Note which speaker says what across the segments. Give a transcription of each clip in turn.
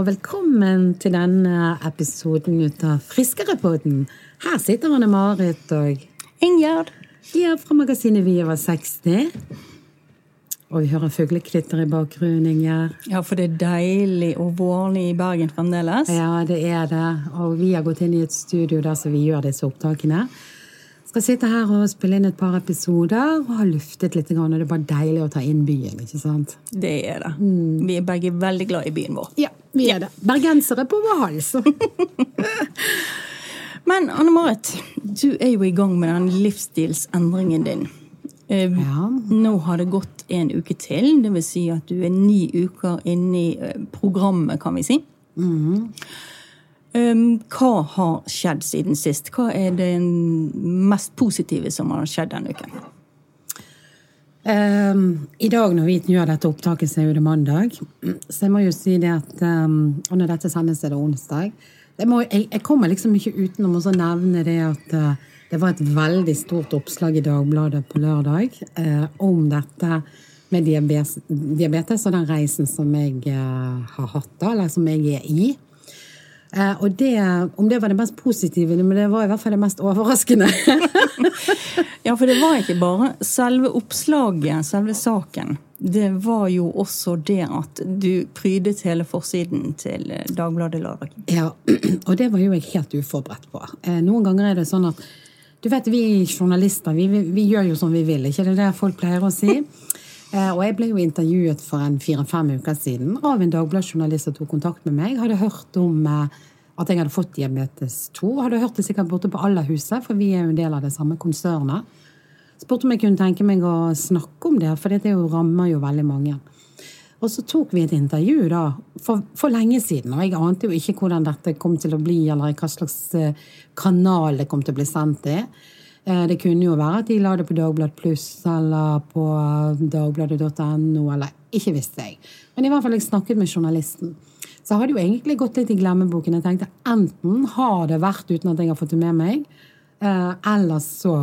Speaker 1: og velkommen til denne episoden ut av Friskerepodden. Her sitter Anne Marit og
Speaker 2: Ingjerd.
Speaker 1: De er fra magasinet Vi over 60. Og vi hører fuglekvitter i bakgrunnen, Ingjerd.
Speaker 2: Ja, for det er deilig og vårlig i Bergen fremdeles.
Speaker 1: Ja, det er det. Og vi har gått inn i et studio der så vi gjør disse opptakene. Skal sitte her og spille inn et par episoder og har luftet litt. Og det er bare deilig å ta inn byen, ikke sant?
Speaker 2: Det er det. Vi er begge veldig glad i byen vår.
Speaker 1: Ja, vi er det. Bergensere på vår hals.
Speaker 2: Men Anne Marit, du er jo i gang med den livsstilsendringen din. Eh,
Speaker 1: Ja.
Speaker 2: Nå har det gått en uke til, det vil si at du er ni uker inne i eh, programmet, kan vi si. Um, hva har skjedd siden sist? Hva er det mest positive som har skjedd denne uken?
Speaker 1: Um, I dag når vi gjør dette opptaket, så er det mandag. Så jeg må jo si det at um, når dette sendes, er det onsdag. Jeg, må, jeg, jeg kommer liksom ikke utenom å nevne det at uh, det var et veldig stort oppslag i Dagbladet på lørdag uh, om dette med diabetes, diabetes og den reisen som jeg uh, har hatt, da, eller som jeg er i. Eh, og det, om det var det mest positive, men det var i hvert fall det mest overraskende.
Speaker 2: Ja, for det var ikke bare selve oppslaget, selve saken. Det var jo også det at du prydet hele forsiden til eh, Dagbladet lørdag.
Speaker 1: Ja, og det var jo jeg helt uforberedt på. Eh, Noen ganger er det sånn at Du vet, vi journalister, vi, vi, vi gjør jo som vi vil, ikke det er det folk pleier å si? Eh, Og jeg ble jo intervjuet for en fire-fem uker siden av en Dagbladet-journalist som tok kontakt med meg. Hadde hørt om eh, at jeg hadde fått diabetes 2. Hadde hørt det sikkert borte på Allerhuset, for vi er jo en del av det samme konsernet. Spurte om jeg kunne tenke meg å snakke om det, for det jo rammer jo veldig mange. Og så tok vi et intervju da, for, for lenge siden, og jeg ante jo ikke hvordan dette kom til å bli, eller hva slags eh, kanal det kom til å bli sendt i. Eh, Det kunne jo være at de la det på Dagbladet Pluss eller på eh, dagbladet.no, eller ikke visste jeg. Men i hvert fall jeg snakket med journalisten. Så jeg hadde jo egentlig gått litt i glemmeboken. Jeg tenkte enten har det vært uten at jeg har fått det med meg, eh, eller så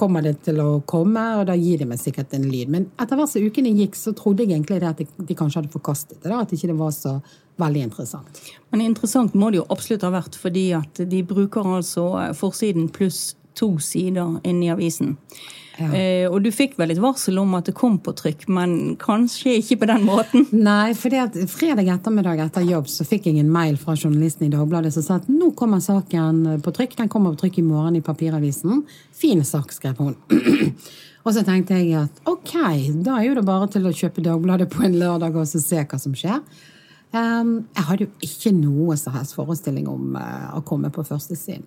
Speaker 1: kommer det til å komme, og da gir de meg sikkert en lyd. Men etter hvert som ukene gikk, så trodde jeg egentlig at de- kanskje hadde forkastet det. da, At ikke det var så veldig interessant.
Speaker 2: Men interessant må det jo absolutt ha vært, fordi at de bruker altså forsiden pluss to sider inni avisen. Eh, og du fikk vel et varsel om at det kom på trykk, men kanskje ikke på den måten?
Speaker 1: Nei, for fredag ettermiddag etter jobb så fikk jeg en mail fra journalisten i Dagbladet som sa at nå kommer saken på trykk. Den kommer på trykk i morgen i papiravisen. Fin sak, skrev hun. og så tenkte jeg at ok, da er jo det bare til å kjøpe Dagbladet på en lørdag og så se hva som skjer. Um, jeg hadde jo ikke noe som helst forestilling om uh, å komme på førstesiden.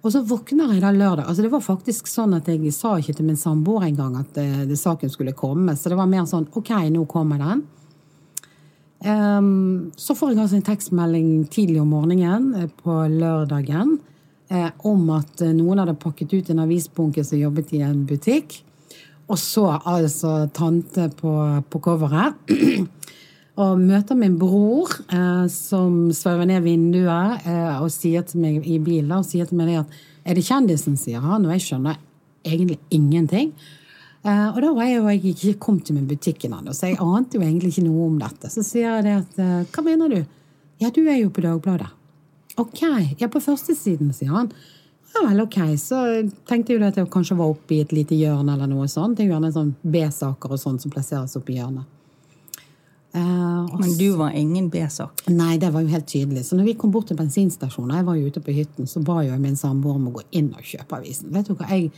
Speaker 1: Og så våkner jeg da lørdag. altså Det var faktisk sånn at jeg sa ikke til min samboer engang at eh, det, saken skulle komme. Så det var mer sånn ok, nå kommer den. Um, så får jeg altså en tekstmelding tidlig om morgenen eh, på lørdagen eh, om at eh, noen hadde pakket ut en avisbunke som jobbet i en butikk. Og så altså tante på, på coveret. og møter min bror, eh, som sveiver ned vinduet eh, og sier til meg i bilen og sier til meg at er det kjendisen, sier han, og jeg skjønner egentlig ingenting. Eh, og da var jeg jo jeg ikke kommet til min butikken ennå, så jeg ante jo egentlig ikke noe om dette. Så sier jeg det at eh, hva mener du? Ja, du er jo på Dagbladet. Ok, ja, på førstesiden, sier han. Ja vel, ok. Så tenkte jeg jo at jeg kanskje var oppe i et lite hjørne eller noe sånt. Det er jo gjerne sånn B-saker og sånn som plasseres oppi hjørnet. Eh,
Speaker 2: Men du var ingen B-sak.
Speaker 1: Nei, det var jo helt tydelig. Så når vi kom bort til bensinstasjonen, jeg var jo ute på hytten, så ba jo min samboer om å gå inn og kjøpe avisen. Vet du hva, jeg,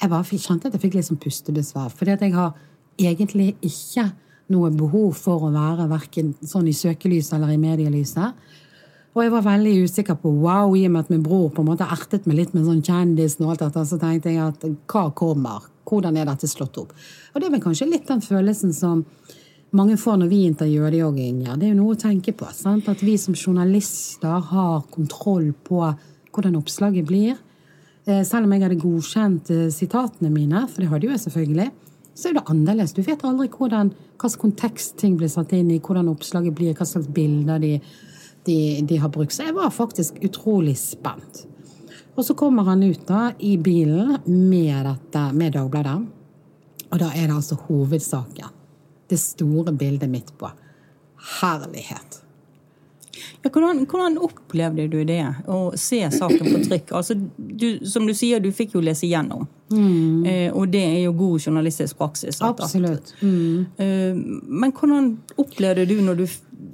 Speaker 1: jeg bare fikk, kjente at jeg fikk litt sånn pustebesvær. Fordi at jeg har egentlig ikke noe behov for å være hverken sånn i søkelyset eller i medielyset. Og jeg var veldig usikker på wow, i og med at min bror på en måte ertet meg litt med sånn kjendisen og alt dette, så tenkte jeg at hva kommer? Hvordan er dette slått opp? Og det er vel kanskje litt den følelsen som mange får når vi intervjuer de òg, Inger. Det er jo noe å tenke på. Sant? At vi som journalister har kontroll på hvordan oppslaget blir. Eh, Selv om jeg hadde godkjent eh, sitatene mine, for det hadde jo jeg selvfølgelig, så er det annerledes. Du vet aldri hvordan, hva slags kontekst ting blir satt inn i, hvordan oppslaget blir, hva slags bilder de, de, de har brukt. Så jeg var faktisk utrolig spent. Og så kommer han ut da i bilen med, dette, med Dagbladet. Og da er det altså hovedsaken. Det store bildet mitt på. Herlighet.
Speaker 2: Ja, hvordan, hvordan, opplevde du det, å se saken på trykk? Altså, du, som du sier, du fikk jo lese igjennom. Mm. Eh, og det er jo god journalistisk praksis.
Speaker 1: Absolutt. Mm.
Speaker 2: Eh, men hvordan opplevde du når du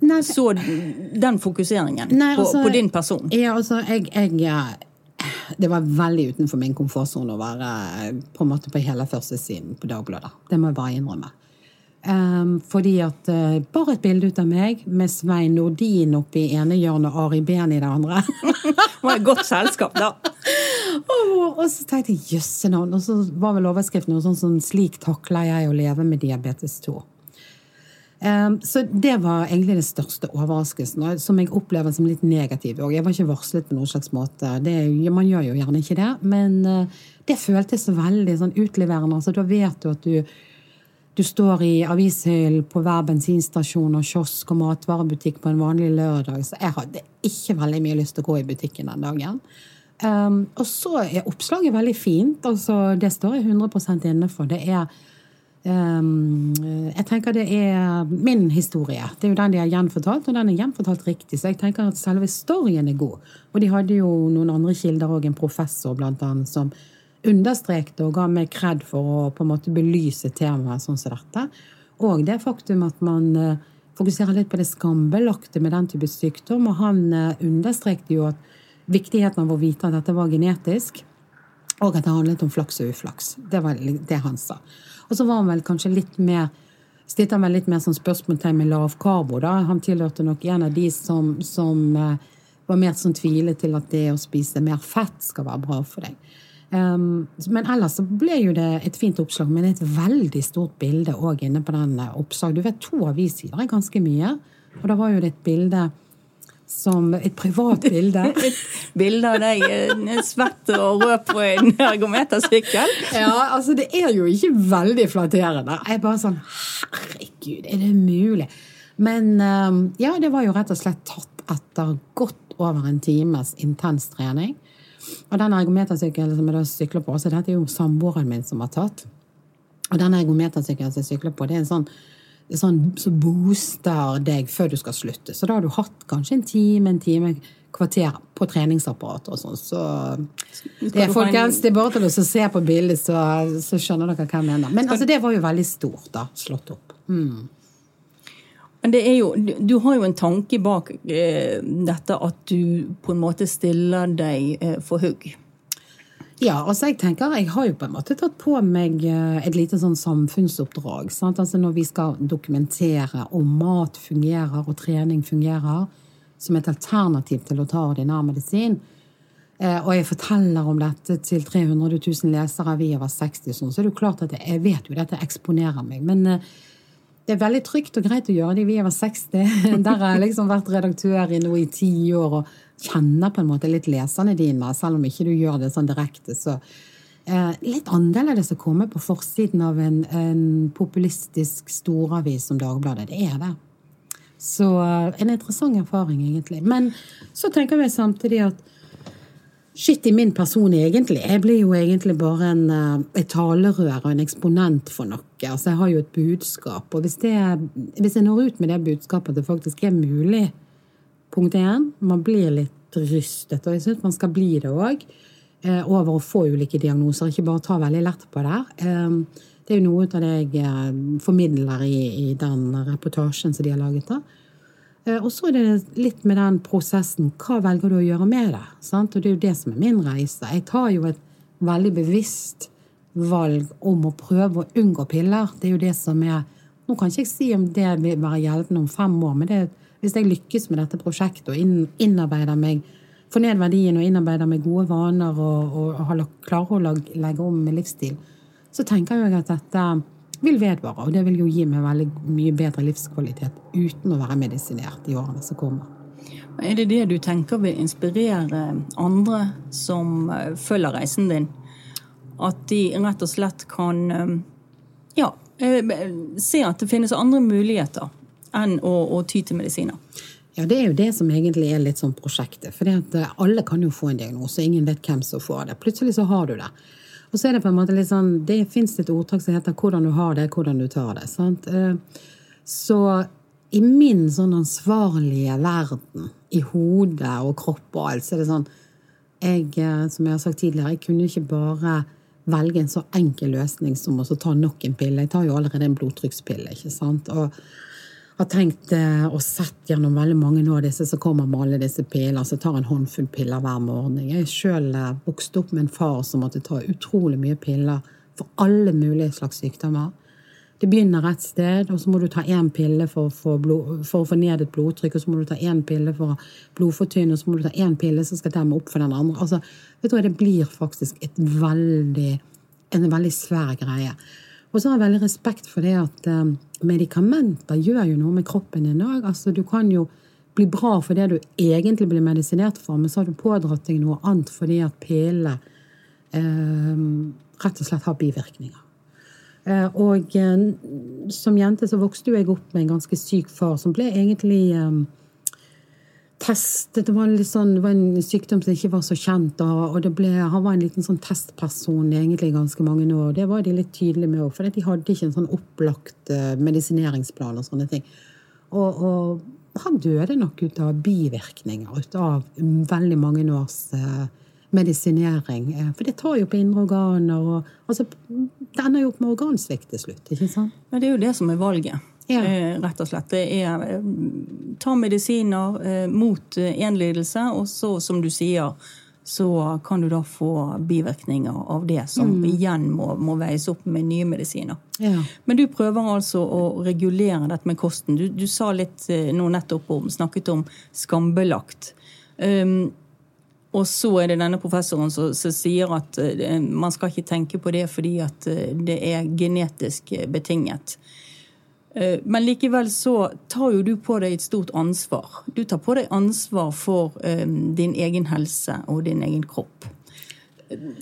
Speaker 2: Nei, så den fokuseringen Nei, altså, på, på, din person?
Speaker 1: Ja, altså, jeg, jeg det var veldig utenfor min komfortsone å være på en måte på hele førstesiden på Dagbladet. Det må jeg bare innrømme. Um, fordi at uh, Bare et bilde ut av meg med Svein Nordin oppi ene hjørnet og Ari Behn i det andre.
Speaker 2: det var et godt selskap, da.
Speaker 1: og, og, så tenkte jeg jøsse navn. Og så var vel overskriften noe sånn som 'Slik takler jeg å leve med diabetes 2'. Um, så det var egentlig det største overraskelsen, som jeg opplever som litt negativ. Og jeg var ikke varslet på noen slags måte. Det, man gjør jo gjerne ikke det. Men uh, det føltes veldig sånn utleverende. Altså, da vet du at du du står i avishyllen på hver bensinstasjon og kiosk og matvarebutikk på en vanlig lørdag, så jeg hadde ikke veldig mye lyst til å gå i butikken den dagen. Um, og så er oppslaget veldig fint. altså Det står jeg 100% inne for. Det er um, Jeg tenker det er min historie. Det er jo den de har gjenfortalt, og den er gjenfortalt riktig. Så jeg tenker at selve storyen er god. Og de hadde jo noen andre kilder òg, en professor blant annet, som understrekte og ga meg kred for å på en måte belyse temaet sånn som dette. Og det faktum at man uh, fokuserer litt på det skambelagte med den type sykdom. Og han understreket understrekte jo at viktigheten av å vite at dette var genetisk, og at det handlet om flaks og uflaks. Det var det han sa. Og så var han vel kanskje litt mer stilte han vel litt mer sånn spørsmålstegn med lavkarbo. da. Han tilhørte nok en av de som, som uh, var mer sånn tvile til at det å spise mer fett skal være bra for deg. Um, men ellers så ble jo det et fint oppslag, men et veldig stort bilde òg inne på den eh, oppslag. Du vet, to avissider er ganske mye. Og da var jo det et bilde som et privat bilde.
Speaker 2: et bilde av deg svett og rød på en ergometersykkel?
Speaker 1: ja, altså det er jo ikke veldig flatterende. Jeg er bare sånn Herregud, er det mulig? Men um, ja, det var jo rett og slett tatt etter godt over en times intens trening. Og den ergometersykkelen som jeg da sykler på, så dette er jo samboeren min som har tatt. Og den ergometersykkelen som jeg sykler på, det er en sånn, sånn som booster deg før du skal slutte. Så da har du hatt kanskje en time, en time, kvarter på treningsapparatet og sånn. Så det folkens, det er bare til å se på bildet, så, så skjønner dere hva jeg mener. Men altså, det var jo veldig stort, da. Slått opp. Mm.
Speaker 2: Men det er jo, du har jo en tanke bak eh, dette at du på en måte stiller deg eh, for hugg.
Speaker 1: Ja, altså jeg tenker, jeg har jo på en måte tatt på meg eh, et lite sånn samfunnsoppdrag. Sant? Altså Når vi skal dokumentere om mat fungerer og trening fungerer som et alternativ til å ta ordinær medisin, eh, og jeg forteller om dette til 300 000 lesere vi over 60, sånn, så er det jo klart at jeg vet jo dette eksponerer meg. men eh, det er veldig trygt og greit å gjøre det. Vi er over 60. Der har jeg liksom vært redaktør i noe i ti år og kjenner på en måte litt leserne dine, selv om ikke du gjør det sånn direkte. Så eh, litt annerledes å komme på forsiden av en, en populistisk storavis som Dagbladet. Det er det. Så eh, en interessant erfaring, egentlig. Men så tenker vi samtidig at Shit i min person, egentlig. Jeg blir jo egentlig bare en, eh, et talerør og en eksponent for noe. Altså, jeg har jo et budskap. Og hvis, det, hvis jeg når ut med det budskapet at det faktisk er mulig, punkt én, man blir litt rystet, og jeg syns man skal bli det òg, eh, over å få ulike diagnoser, ikke bare ta veldig lett på det. Eh, det er jo noe av det jeg formidler i, i den reportasjen som de har laget. da. Eh, og så er det litt med den prosessen. Hva velger du å gjøre med det? Sant? Og det er jo det som er min reise. Jeg tar jo et veldig bevisst valg om å prøve å unngå piller. Det er jo det som er Nå kan ikke jeg si om det vil være gjeldende om fem år, men det, hvis jeg lykkes med dette prosjektet og innarbeider meg får ned verdien og innarbeider meg gode vaner og, og, og klarer å legge om med livsstil, så tenker jeg at dette vil vedvare. Og det vil jo gi meg veldig mye bedre livskvalitet uten å være medisinert i årene som kommer.
Speaker 2: Er det det du tenker vil inspirere andre som eh, følger reisen din? At de rett og slett kan eh, ja, eh, se at det finnes andre muligheter enn å, å ty til medisiner?
Speaker 1: Ja, Det er jo det som egentlig er litt sånn prosjektet. For alle kan jo få en diagnose, ingen vet hvem som får det. Plutselig så har du det. Og så er det på en måte litt sånn Det fins et ordtak som heter 'hvordan du har det, hvordan du tar det'. Sant? Eh, så i min sånn ansvarlige verden, i hodet og kropp og alt, så er det sånn jeg, eh, Som jeg har sagt tidligere, jeg kunne ikke bare velge en så enkel løsning som å ta nok en pille. Jeg tar jo allerede en blodtrykkspille, ikke sant. Og har tenkt eh, og sett gjennom veldig mange av disse som kommer med alle disse pillene, som tar en håndfull piller hver morgen. Jeg er sjøl eh, vokst opp med en far som måtte ta utrolig mye piller for alle mulige slags sykdommer. Det begynner et sted, og så må du ta én pille for å, få blod, for å få ned et blodtrykk, og så må du ta én pille for å blodfortynne, og så må du ta én pille som skal demme opp for den andre. Altså, vet du Det blir faktisk veldig, en veldig svær greie. Og så har jeg veldig respekt for det at um, medikamenter gjør jo noe med kroppen din òg. Altså, du kan jo bli bra for det du egentlig blir medisinert for, men så har du pådratt deg noe annet fordi at pillene eh, rett og slett har bivirkninger. Eh, og eh, som jente så vokste jeg opp med en ganske syk far som ble egentlig testet. Det var, sånn, det var, en sykdom som ikke var så kjent, og, og ble, han var en liten sånn testperson egentlig ganske mange år. Det var de litt tydelige med òg, for de hadde ikke en sånn opplagt uh, medisineringsplan og sånne ting. Og, og han døde nok ut av bivirkninger, ut av veldig mange års eh, medisinering. Eh, for det tar jo på indre organer. og altså, Det ender jo opp med organsvikt til slutt. ikke sant?
Speaker 2: Men det er jo det som er valget. Ja. Eh, rett og slett. Det er eh, ta medisiner eh, mot én lidelse, og så, som du sier, så kan du da få bivirkninger av det, som mm. igjen må, må, veies opp med nye medisiner. Ja. Men du prøver altså å regulere dette med kosten. Du, du sa litt nå nettopp om, snakket om skambelagt. Um, og så er det denne professoren som, som sier at uh, man skal ikke tenke på det fordi at det er genetisk betinget. Uh, men likevel så tar jo du på deg et stort ansvar. Du tar på deg ansvar for din egen helse og din egen kropp.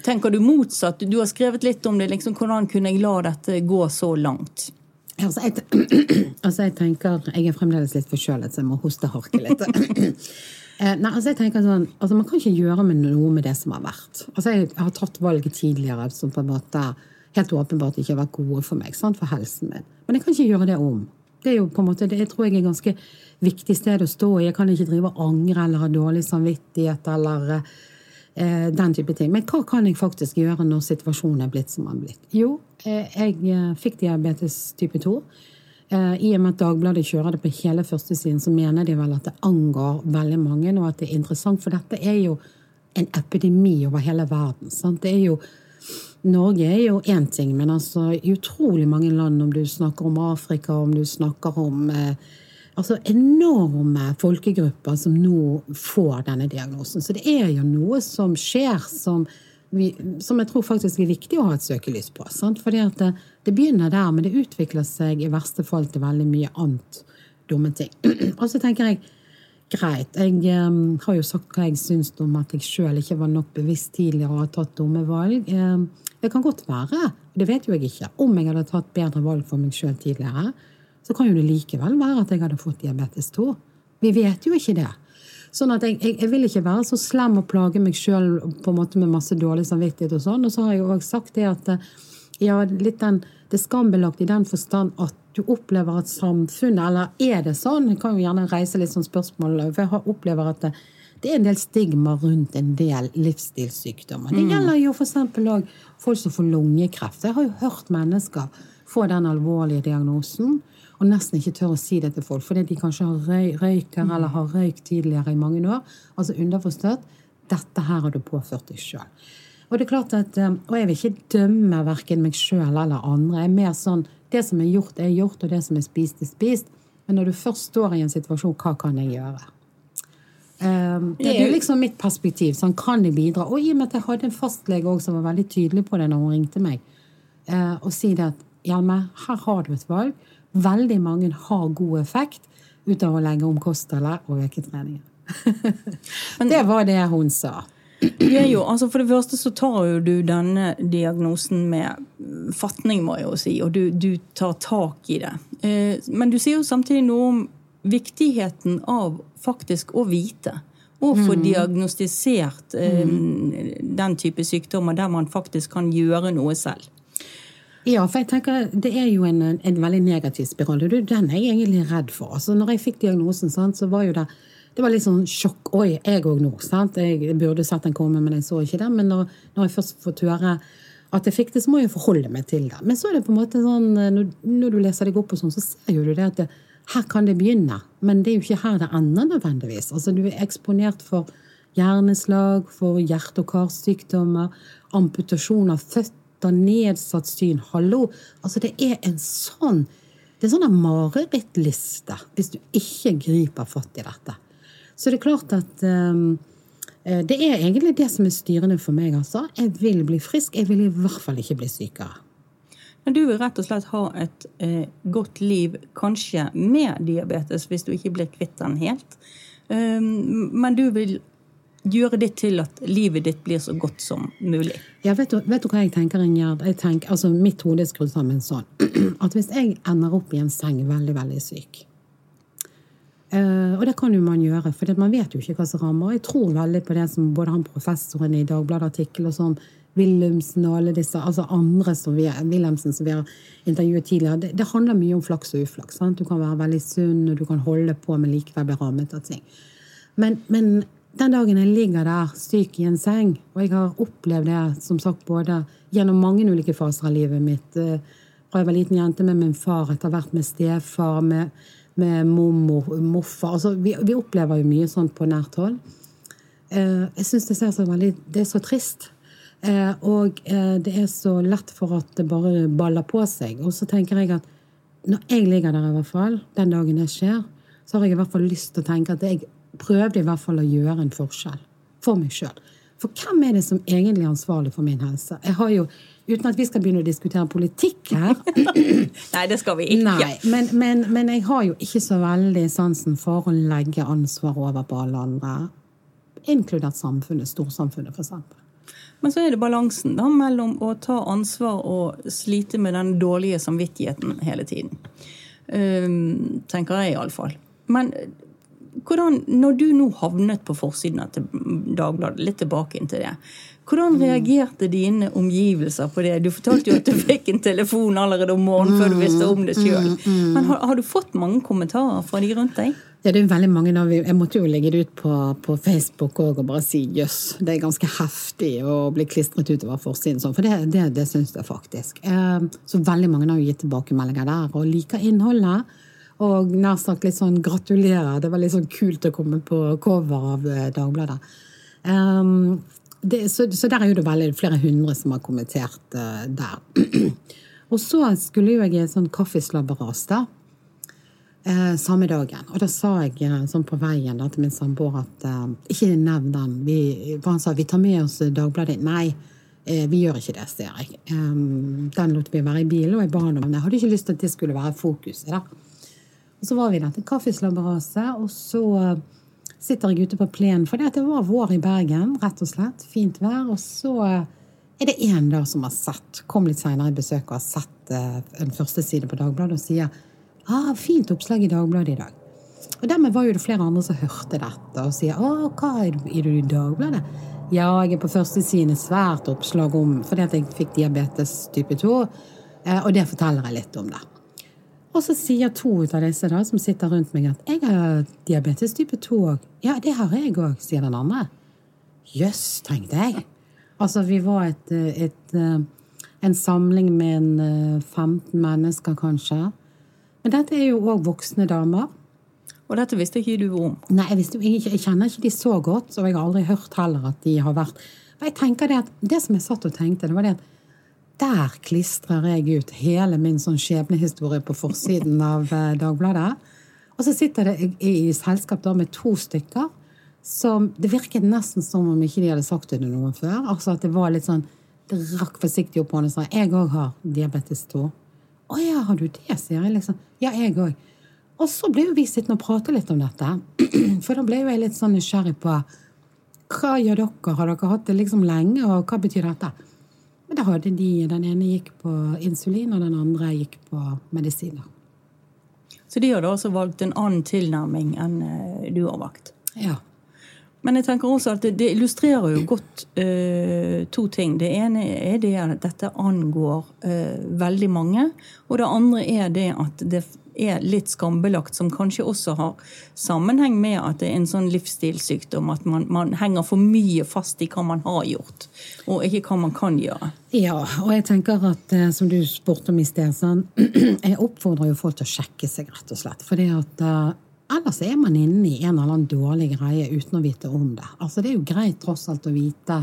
Speaker 2: Tenker du motsatt? Du har skrevet litt om det. Liksom, hvordan kunne jeg la dette gå så langt?
Speaker 1: Altså jeg, altså, jeg tenker Jeg er fremdeles litt forkjølet, så jeg må hoste og harke litt. Eh, nei, altså jeg tenker sånn, altså Man kan ikke gjøre med noe med det som har vært. Altså Jeg har tatt valget tidligere som på en måte helt åpenbart ikke har vært gode for meg, sant, for helsen min. Men jeg kan ikke gjøre det om. Det er jo på en måte, det tror jeg er et ganske viktig sted å stå i. Jeg kan ikke drive og angre eller ha dårlig samvittighet eller eh, den type ting. Men hva kan jeg faktisk gjøre når situasjonen er blitt som den er blitt? Jo, eh, jeg eh, fikk diabetes type 2. Eh, I og med at Dagbladet kjører det på hele førstesiden, så mener de vel at det angår veldig mange, og at det er interessant. For dette er jo en epidemi over hele verden. Sant? Det er jo Norge er jo én ting, men altså i utrolig mange land, om du snakker om Afrika, om du snakker om eh, altså enorme folkegrupper som nå får denne diagnosen. Så det er jo noe som skjer som vi, som jeg tror faktisk er viktig å ha et søkelys på. Sant? Fordi at det, det, begynner der, men det utvikler seg i verste fall til veldig mye annet dumme ting. og så tenker jeg greit, jeg um, har jo sagt hva jeg syns om at jeg sjøl ikke var nok bevisst tidligere og har tatt dumme valg. Um, det kan godt være, det vet jo jeg ikke, om jeg hadde tatt bedre valg for meg sjøl tidligere, så kan jo det likevel være at jeg hadde fått diabetes 2. Vi vet jo ikke det. Sånn at jeg, jeg, jeg, vil ikke være så slem og plage meg sjøl med masse dårlig samvittighet og sånn. Og så har jeg jo òg sagt det at ja, litt den, det er skambelagt i den forstand at du opplever at samfunnet Eller er det sånn? Jeg kan jo gjerne reise litt sånn spørsmål, for jeg opplever at det, det er en del stigma rundt en del livsstilssykdommer. Det mm. gjelder jo f.eks. òg folk som får lungekreft. Jeg har jo hørt mennesker få den alvorlige diagnosen og nesten ikke tør å si det til folk fordi de kanskje har røy, røyker eller har røykt tidligere i mange år. Altså underforstått dette her har du påført deg sjøl. Og det er klart at, eh, og jeg vil ikke dømme verken meg sjøl eller andre. Jeg er mer sånn det som er gjort, er gjort, og det som er spist, er spist. Men når du først står i en situasjon, hva kan jeg gjøre? Um, det er liksom mitt perspektiv. Sånn, kan jeg bidra? Og i og med at jeg hadde en fastlege også, som var veldig tydelig på det når hun ringte meg, uh, og si det at Hjelme, her har du et valg. Veldig mange har god effekt ut av å legge om kostholdet og øke treningen. det var det hun sa.
Speaker 2: Jo, altså for det første så tar jo du denne diagnosen med fatning, må jeg jo si, og du, du tar tak i det. Eh, men du sier jo samtidig noe om viktigheten av faktisk å vite. Og få mm. diagnostisert mm. den type sykdommer der man faktisk kan gjøre noe selv.
Speaker 1: Ja, for jeg tenker det er jo en, en veldig negativ spiral, og den er jeg egentlig redd for. Altså, når jeg fikk diagnosen, sant, så var jo det det var litt sånn sjokk. Oi, jeg òg nå. sant? Jeg burde sett den komme, men jeg så ikke den. Men når, når jeg først fått høre at jeg fikk det, så må jeg forholde meg til det. Men så er det på en måte sånn, når, når du leser deg opp, og sånn, så ser jo du det at det, her kan det begynne. Men det er jo ikke her det ender nødvendigvis. Altså, du er eksponert for hjerneslag, for hjerte- og karsykdommer, amputasjon av føtter, nedsatt syn. Hallo! Altså, det er en sånn det er sånn marerittliste hvis du ikke griper fatt i dette. Så det er klart at um, det er egentlig det som er styrende for meg. altså. Jeg vil bli frisk, jeg vil i hvert fall ikke bli sykere.
Speaker 2: Men du vil rett og slett ha et eh, godt liv, kanskje med diabetes, hvis du ikke blir kvitt den helt. Um, men du vil gjøre ditt til at livet ditt blir så godt som mulig.
Speaker 1: Ja, vet du, vet du hva jeg tenker, Ingjerd? Jeg tenker, altså, mitt hode er skrudd sammen sånn at hvis jeg ender opp i en seng veldig, veldig syk uh, Og det kan jo man gjøre, for man vet jo ikke hva som rammer. Jeg tror veldig på det som både han professoren i Dagbladet-artikkel og sånn Wilhelmsen og alle disse altså andre som vi, som vi har intervjuet tidligere. Det, det handler mye om flaks og uflaks. Sant? Du kan være veldig sunn, og du kan holde på, men likevel bli rammet av ting. Men, men den dagen jeg ligger der syk i en seng, og jeg har opplevd det som sagt både gjennom mange ulike faser av livet mitt, eh, fra jeg var liten jente med min far, etter hvert med stefar, med, med mormor, morfar altså, vi, vi, opplever jo mye sånt på nært hold. Eh, jeg syns det, det, er så trist. Eh, og det er så lett for at det bare baller på seg. Og så tenker jeg at når jeg ligger der, i hvert fall, den dagen det skjer, så har jeg i hvert fall lyst til å tenke at jeg prøvde i hvert fall å gjøre en forskjell for meg sjøl. For hvem er det som egentlig er ansvarlig for min helse? Jeg har jo, Uten at vi skal begynne å diskutere politikk her
Speaker 2: Nei, det skal vi ikke.
Speaker 1: Nei, men, men, men, jeg har jo ikke så veldig sansen for å legge ansvar over på alle andre. Inkludert samfunnet, storsamfunnet, f.eks.
Speaker 2: Men så er det balansen da, mellom å ta ansvar og slite med den dårlige samvittigheten hele tiden. Um, tenker jeg iallfall. Men hvordan, når du nå havnet på forsiden av Dagbladet, litt tilbake inn til det. Hvordan reagerte dine omgivelser på det? Du fortalte jo at du fikk en telefon allerede om morgenen før du visste om det sjøl. Men har, har, du fått mange kommentarer fra de rundt deg?
Speaker 1: Ja, det er veldig mange. Jeg måtte jo legge det ut på, på Facebook og bare si jøss, det er ganske heftig å bli klistret utover forsiden sånn. For det, det, det syns jeg faktisk. Eh, så veldig mange har jo gitt tilbakemeldinger der og liker innholdet. Og nær sagt litt sånn gratulerer. Det var litt sånn kult å komme på cover av eh, Dagbladet. Um, det, så, så, der er jo det veldig flere hundre som har kommentert der. og så skulle jo jeg i et sånn kaffeslabberas da. Uh, samme dagen. Og da sa jeg uh, sånn på veien da, til min samboer at ikke nevn den. Vi, for han sa vi tar med oss Dagbladet. Nei, vi gjør ikke det, sier jeg. Um, den lot vi være i bilen, og jeg ba ham om det. Jeg hadde ikke lyst til at det skulle være fokuset. da. Og så var vi der til kaffeslabberaset, og så eh, sitter jeg ute på plenen. For det var vår i Bergen, rett og slett. Fint vær. Og så eh, er det én der som har sett, kom litt seinere i besøk og har sett en første side på Dagbladet og sier ah, 'Fint oppslag i Dagbladet i dag'. Og dermed var jo det flere andre som hørte dette og sier 'Å, hva er du, i Dagbladet?' Ja, jeg er på første siden svært oppslag om fordi at jeg fikk diabetes type 2, og det forteller jeg litt om det. Og så sier to av disse da, som sitter rundt meg, at 'jeg har diabetes type 2 òg'. 'Ja, det har jeg òg', sier den andre. Jøss, tenkte jeg. Altså, vi var et, et, eh, en samling med en 15 eh, mennesker, kanskje. Men dette er jo òg voksne damer.
Speaker 2: Og dette visste ikke du om?
Speaker 1: Nei, jeg, visste, jeg, jeg, kjenner ikke de så godt. Og jeg har aldri hørt heller at de har vært Og jeg tenker Det at, det som jeg satt og tenkte, det var det at der klistrer jeg ut hele min sånn skjebnehistorie på forsiden av eh, Dagbladet. Og så sitter det i, i selskap med to stykker som Det virket nesten som om ikke de hadde sagt det til noen før. Altså at det var litt sånn Det rakk forsiktig opp hånden og sa 'Jeg òg har diabetes 2'. 'Å ja, har du det?' sier jeg liksom. 'Ja, jeg òg'. Og så ble jo vi sittende og prate litt om dette. For da ble jo jeg litt sånn nysgjerrig på hva gjør dere? Har dere hatt det liksom lenge, og hva betyr dette? Men da hadde de, den ene gikk på insulin, og den andre gikk på medisiner.
Speaker 2: Så de hadde også valgt en annen tilnærming enn eh, du har valgt?
Speaker 1: Ja.
Speaker 2: Men jeg tenker også at det, det illustrerer jo godt uh, to ting. Det ene er det at dette angår uh, veldig mange. Og det andre er det at det er litt skambelagt, som kanskje også har sammenheng med at det er en sånn livsstilssykdom. At man, man henger for mye fast i hva man har gjort, og ikke hva man kan gjøre.
Speaker 1: Ja, og jeg tenker at, som du spurte om i sted, sånn, jeg oppfordrer jo folk til å sjekke seg, rett og slett. Fordi at Ellers er man inne i en eller annen dårlig greie uten å vite om det. Altså Det er jo greit tross alt å vite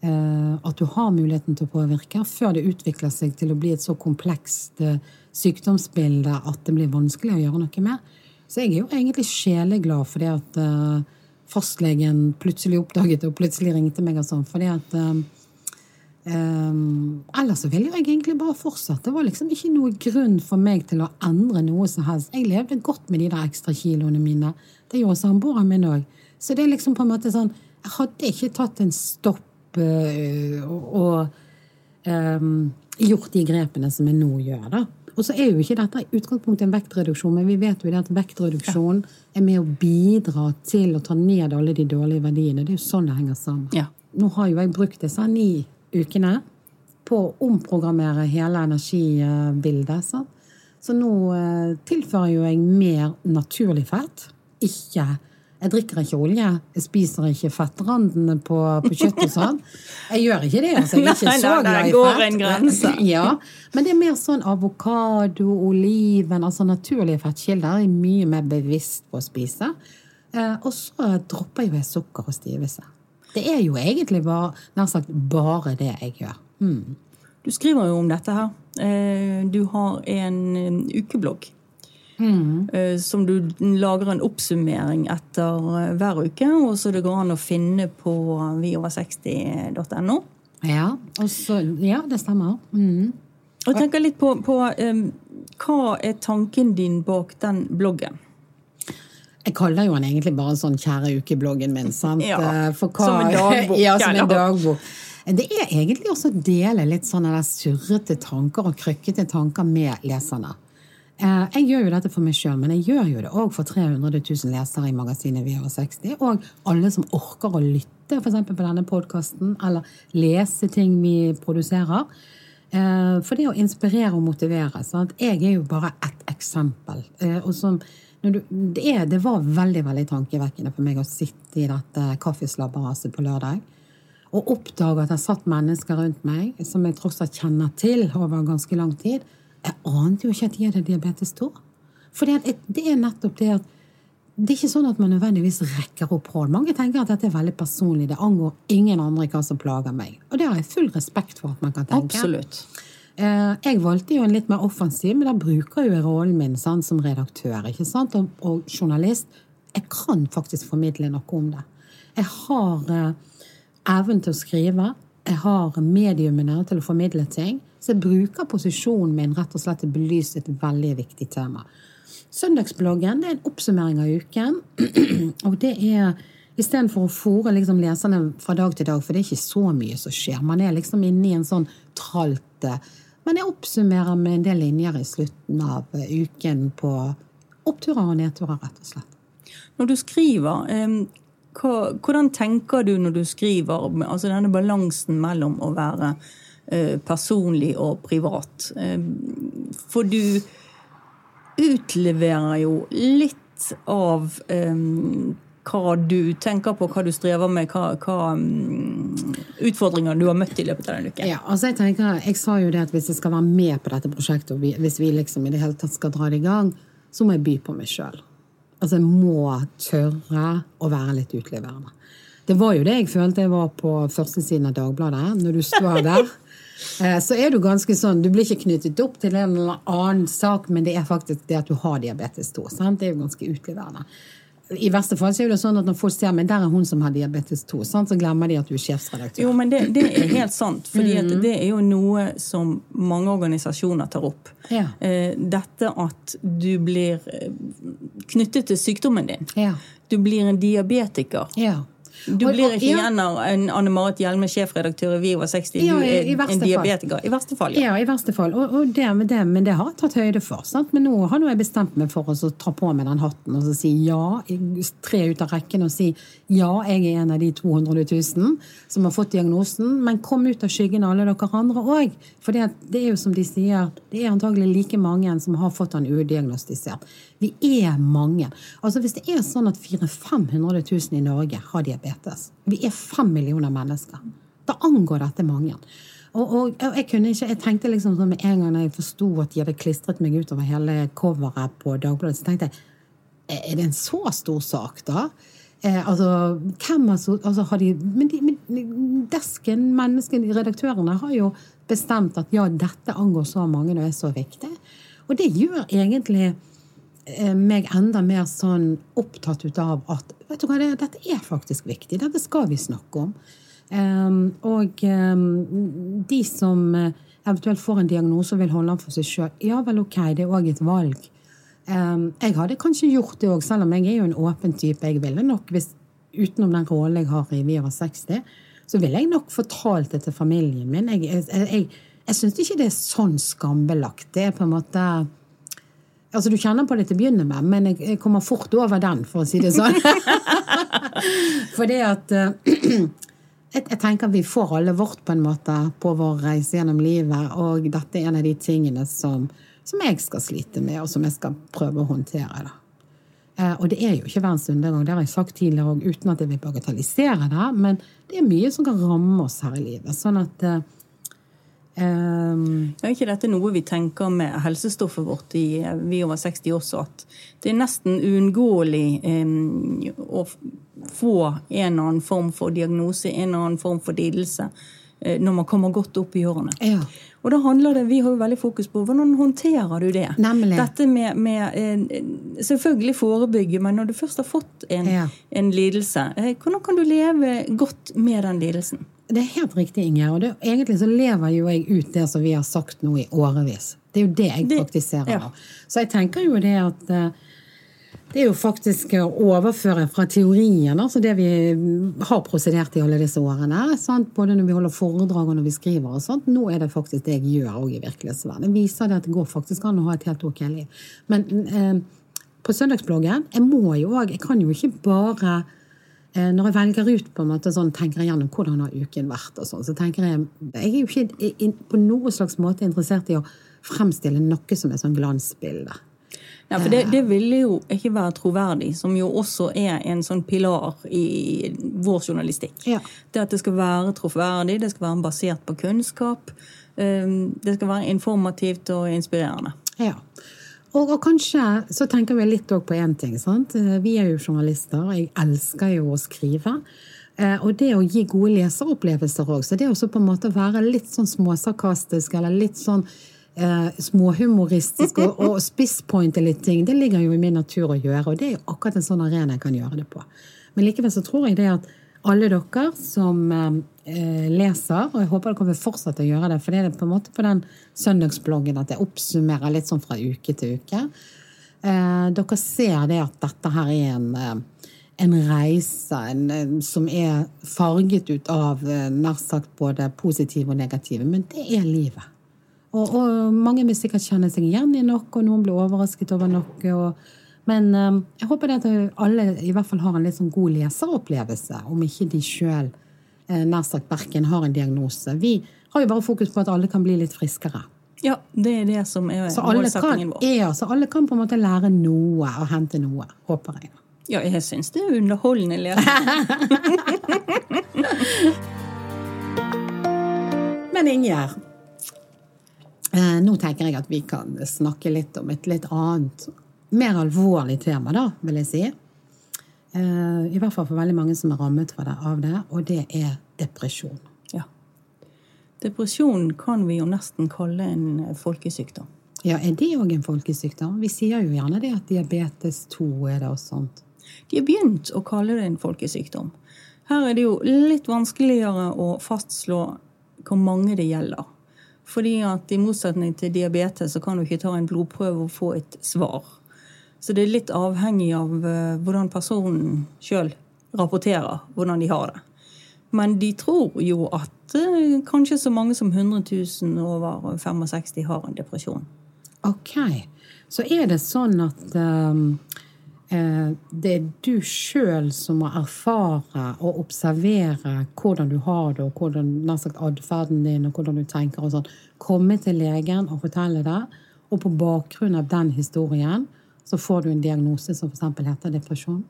Speaker 1: eh, at du har muligheten til å påvirke, før det utvikler seg til å bli et så komplekst eh, sykdomsbilde at det blir vanskelig å gjøre noe med. Så jeg er jo egentlig sjeleglad for det at eh, fastlegen plutselig oppdaget det og plutselig ringte meg og sånn. fordi at eh, Um, ellers så ville jeg egentlig bare fortsatt. Det var liksom ikke noe grunn for meg til å endre noe som helst. Jeg levde godt med de der ekstra kiloene mine. Det gjorde samboeren min òg. Så det er liksom på en måte sånn Jeg hadde ikke tatt en stopp uh, og um, gjort de grepene som jeg nå gjør, da. Og så er jo ikke dette i utgangspunktet en vektreduksjon, men vi vet jo det at vektreduksjon er med å bidra til å ta ned alle de dårlige verdiene. Det er jo sånn det henger sammen. Ja. Nå har jo jeg brukt disse ni ukene på å omprogrammere hele energibildet. Så, så nå eh, tilfører jo jeg mer naturlig fett. Ikke jeg drikker ikke olje, jeg spiser ikke fettrandene på, på kjøtt og sånn. Jeg gjør ikke det. altså. Jeg er ikke så glad i fett.
Speaker 2: En grense.
Speaker 1: Ja, Men det er mer sånn avokado, oliven, altså naturlige fettkilder. Jeg er mye mer bevisst på å spise. Eh, og så dropper jo jeg sukker og stivelse. Det er jo egentlig bare, nær sagt bare det jeg gjør. Mm.
Speaker 2: Du skriver jo om dette her. Eh, du har en ukeblogg. Mm. Eh, som du lager en oppsummering etter eh, hver uke, og så det går an å finne på viover60.no.
Speaker 1: Ja, ja, det stemmer. Mm.
Speaker 2: Og jeg tenker litt på, på um, hva er tanken din bak den bloggen?
Speaker 1: Jeg kaller jo han egentlig bare sånn 'kjære uke'-bloggen min. sant?
Speaker 2: Ja, hva, som en dagbok.
Speaker 1: ja, som en dagbok. Det er egentlig også å dele litt sånne surrete tanker og krøkkete tanker med leserne. Eh, jeg gjør jo dette for meg sjøl, men jeg gjør jo det òg for 300 000 lesere i magasinet Vi over 60. Og alle som orker å lytte f.eks. på denne podkasten, eller lese ting vi produserer. Eh, for det å inspirere og motivere. Sant? Jeg er jo bare ett eksempel. Eh, og som du, det, er, det, var veldig veldig tankevekkende for meg å sitte i dette kaffeslabberaset på lørdag og oppdage at det satt mennesker rundt meg som jeg tross alt kjenner til over ganske lang tid. Jeg ante jo ikke at de hadde diabetes 2. For det, det er nettopp det at det er ikke sånn at man nødvendigvis rekker opp hånd. Mange tenker at dette er veldig personlig. Det angår ingen andre hva som plager meg. Og det har jeg full respekt for at man kan tenke.
Speaker 2: Absolutt.
Speaker 1: Eh, jeg valgte jo en litt mer offensiv, men da bruker jo rollen min sant, som redaktør? Og, og, journalist. Jeg kan faktisk formidle noe om det. Jeg har eh, evnen til å skrive. Jeg har mediumene til å formidle ting. Så jeg bruker posisjonen min rett og slett til å belyse et veldig viktig tema. Søndagsbloggen er en oppsummering av uken. og det er istedenfor å fòre liksom leserne fra dag til dag, for det er ikke så mye som skjer. Man er liksom inne i en sånn tralte. men jeg oppsummerer med en del linjer i slutten av eh, uken på oppturer og nedturer, rett og slett.
Speaker 2: Når du skriver, hvordan tenker du når du skriver? Altså denne balansen mellom å være eh, personlig og privat. For du utleverer jo litt av hva du tenker på, hva du strever med, hva, hva um, utfordringer du har møtt i løpet av den uken?
Speaker 1: Ja, altså Jeg tenker, jeg sa jo det at hvis jeg skal være med på dette prosjektet, og hvis vi liksom i det hele tatt skal dra det i gang, så må jeg by på meg sjøl. Altså jeg må tørre å være litt utleverende. Det var jo det jeg følte jeg var på førstesiden av Dagbladet. Når du står der, eh, så er du ganske sånn Du blir ikke knyttet opp til en eller annen sak, men det er faktisk det at du har diabetes 2. Sant? Det er jo ganske utleverende. I verste fall så er det sånn at når folk ser men der er hun som har diabetes 2, sant? så glemmer de at du er sjefsredaktør.
Speaker 2: Jo, men det, det er helt sant. For mm. det er jo noe som mange organisasjoner tar opp. Ja. Eh, dette at du blir eh, knyttet til sykdommen din. Ja. Du blir en diabetiker.
Speaker 1: Ja.
Speaker 2: Du
Speaker 1: Og-
Speaker 2: blir ikke
Speaker 1: ja.
Speaker 2: igjen av en Anne Marit Hjelme, sjefredaktør i Vi over 60,
Speaker 1: Ja, i-
Speaker 2: en
Speaker 1: fall.
Speaker 2: diabetiker. I verste fall, ja.
Speaker 1: Ja, i verste fall. Og, og det, med det, men det har jeg tatt høyde for. Sant? Men nå har jeg bestemt meg for å ta på meg den hatten og så si ja, tre ut av rekken og si ja, jeg er en av de 200 000 som har fått diagnosen, men kom ut av skyggen alle dere andre òg. For det, det er jo som de sier, det er antagelig like mange som har fått den udiagnostisert. Vi er mange. Altså Hvis det er sånn at 400 500 000 i Norge har diabetes, vi er fem millioner mennesker, da angår dette mange. Og, og jeg kunne ikke, jeg tenkte liksom sånn med en gang jeg forsto at de hadde klistret meg utover hele coveret på Dagbladet, så tenkte jeg er det en så stor sak, da? Eh, altså, hvem har så altså, har de, Men, de, men desken, menneskene, redaktørene, har jo bestemt at ja, dette angår så mange og er så viktig. Og det gjør egentlig meg enda mer sånn opptatt ut av at vet du hva, det, dette er faktisk viktig. Dette skal vi snakke om. Um, og um, de som eh, eventuelt får en diagnose og vil holde den for seg sjøl, ja vel, ok, det er òg et valg. Um, jeg hadde kanskje gjort det òg, selv om jeg er jo en åpen type. Jeg ville nok, hvis, utenom den rollen jeg har i Vi over 60, så ville jeg nok fortalt det til familien min. Jeg, jeg, jeg, jeg syns ikke det er sånn skambelagt. Det er på en måte Altså, Du kjenner på det til å begynne med, men jeg, jeg kommer fort over den, for å si det sånn. Fordi at eh, jeg, jeg tenker vi får alle vårt på en måte på vår reise gjennom livet, og dette er en av de tingene som, som jeg skal slite med, og som jeg skal prøve å håndtere. da. Eh, Og det er jo ikke verdens undergang, det har jeg sagt tidligere òg, uten at jeg vil bagatellisere det, men det er mye som kan ramme oss her i livet. Sånn at eh, eh,
Speaker 2: Er ikke dette noe vi tenker med helsestoffet vårt i eh, Vi over 60 også, at det er nesten uunngåelig um, å få en eller annen form for diagnose, en eller annen form for lidelse, uh, når man kommer godt opp i årene?
Speaker 1: Ja.
Speaker 2: Og da handler det, Vi har jo veldig fokus på hvordan håndterer du det?
Speaker 1: Nemlig.
Speaker 2: Dette med, med eh, Selvfølgelig forebygge, men når du først har fått en,
Speaker 1: Ja.
Speaker 2: en lidelse, hvordan kan du leve godt med den lidelsen?
Speaker 1: Det er helt riktig, Inger. Og det, egentlig så lever jo jeg ut det som vi har sagt nå i årevis. Det er jo det jeg
Speaker 2: Det-
Speaker 1: praktiserer.
Speaker 2: ja.
Speaker 1: nå. Så jeg tenker jo det at eh, det er jo faktisk å overføre fra teorien, altså det vi har prosedert i alle disse årene, sant? både når vi holder foredrag og når vi skriver og sånt. Nå er det faktisk det jeg gjør òg i virkelighetsverden. Det viser det at det går faktisk an å ha et helt ok liv. Men eh, på søndagsbloggen, jeg må jo òg Jeg kan jo ikke bare når jeg velger ut, på en måte sånn, tenker jeg gjennom hvordan har uken vært, og sånn, så tenker jeg Jeg er jo ikke på noen slags måte interessert i å fremstille noe som er sånn glansbilde.
Speaker 2: Ja, for det, det ville jo ikke være troverdig, som jo også er en sånn pilar i vår journalistikk.
Speaker 1: Ja.
Speaker 2: Det at det skal være troverdig, det skal være basert på kunnskap. eh, Det skal være informativt og inspirerende.
Speaker 1: Ja. Og, og kanskje så tenker vi litt òg på én ting. sant? Eh, Vi er jo journalister, og jeg elsker jo å skrive. Eh, Og det å gi gode leseropplevelser òg. Så det å på en måte være litt sånn småsarkastisk eller litt sånn eh, småhumoristisk og, og spisspointe litt ting, det ligger jo i min natur å gjøre. Og det er jo akkurat en sånn arena jeg kan gjøre det på. Men likevel så tror jeg det at alle dere som eh, leser, og jeg håper dere vil fortsette å gjøre det, for det er på en måte på den søndagsbloggen at jeg oppsummerer litt sånn fra uke til uke. Eh, dere ser det at dette her er en, eh, en reise en, som er farget ut av eh, nær sagt både positive og negative, men det er livet. Og, og mange vil sikkert kjenne seg igjen i noe, og noen blir overrasket over noe. Og, men eh, jeg håper det at alle i hvert fall har en litt sånn god leseropplevelse, om ikke de sjøl eh, nær sagt verken har en diagnose. Vi har jo bare fokus på at alle kan bli litt friskere.
Speaker 2: Ja, det er det som er
Speaker 1: Så
Speaker 2: målsettingen vår.
Speaker 1: ja, så alle kan på en måte lære noe og hente noe, håper jeg.
Speaker 2: Ja, jeg syns det er underholdende lesning.
Speaker 1: Men Ingjerd, eh, nå tenker jeg at vi kan snakke litt om et litt annet, mer alvorlig tema, da, vil jeg si. Eh, I hvert fall for veldig mange som er rammet av det, og det er depresjon.
Speaker 2: Ja. Depresjon kan vi jo nesten kalle en eh, folkesykdom.
Speaker 1: Ja, Er det òg en folkesykdom? Vi sier jo gjerne det at diabetes 2 er det og sånt.
Speaker 2: De har begynt å kalle det en folkesykdom. Her er det jo litt vanskeligere å fastslå hvor mange det gjelder. Fordi at i motsetning til diabetes så kan du ikke ta en blodprøve og få et svar. Så det er litt avhengig av eh, hvordan personen sjøl rapporterer hvordan de har det. Men de tror jo at eh, kanskje så mange som 100 000 over 65 har en depresjon.
Speaker 1: Ok. Så er det sånn at um, det er du sjøl som må erfare og observere hvordan du har det, og hvordan atferden din og hvordan du tenker og sånn. Komme til legen og fortelle det, og på bakgrunn av den historien så får du en diagnose som f.eks. heter depresjon?